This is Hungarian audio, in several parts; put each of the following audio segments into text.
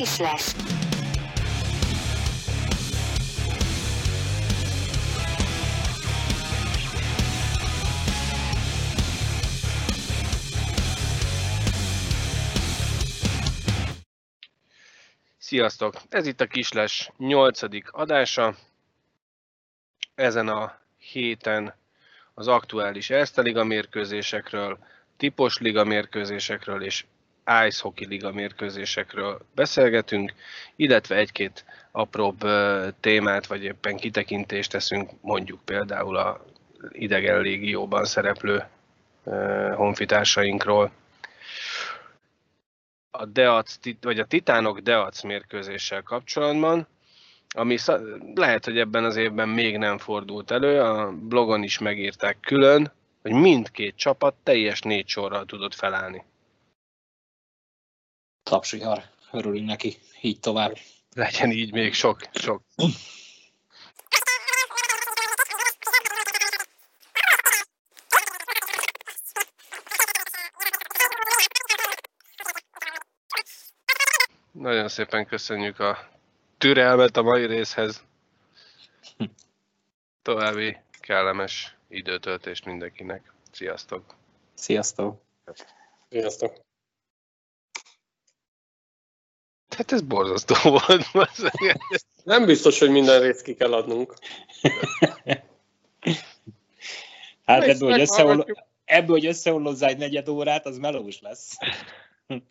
gratis lesz. Sziasztok! Ez itt a Kisles 8. adása. Ezen a héten az aktuális Erste Liga mérkőzésekről, tipos liga mérkőzésekről és Ice Hockey Liga mérkőzésekről beszélgetünk, illetve egy-két apróbb témát, vagy éppen kitekintést teszünk, mondjuk például a idegen légióban szereplő honfitársainkról. A Deac, vagy a Titánok Deac mérkőzéssel kapcsolatban, ami lehet, hogy ebben az évben még nem fordult elő, a blogon is megírták külön, hogy mindkét csapat teljes négy sorral tudott felállni. Tapsihar, örülünk neki, így tovább. Legyen így még sok, sok. Nagyon szépen köszönjük a türelmet a mai részhez. További kellemes időtöltést mindenkinek. Sziasztok! Sziasztok! Sziasztok! Hát ez borzasztó volt. Nem biztos, hogy minden részt ki kell adnunk. hát ebből, hogy, összeoll... ebből, hogy összeollozzá egy negyed órát, az melós lesz.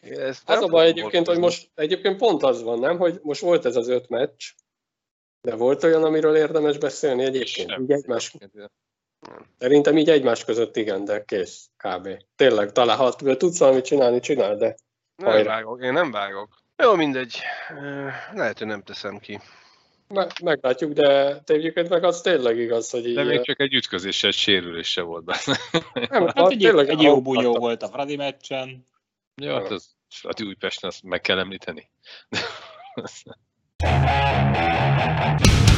Ezt az a baj egyébként, hogy most egyébként pont az van, nem, hogy most volt ez az öt meccs, de volt olyan, amiről érdemes beszélni egyébként? Így egymás... Szerintem így egymás között igen, de kész, kb. Tényleg, talán ha tudsz valamit csinálni, csinál, de... Nem vágok, én nem vágok. Jó, mindegy. Lehet, hogy nem teszem ki. Me- meglátjuk, de egyébként meg az tényleg igaz, hogy így... De még csak egy ütközéssel, egy sérülése volt benne. Nem, hát egy, tényleg egy jó bunyó volt a Fradi meccsen. Ja, hát az Fradi Újpesten azt meg kell említeni.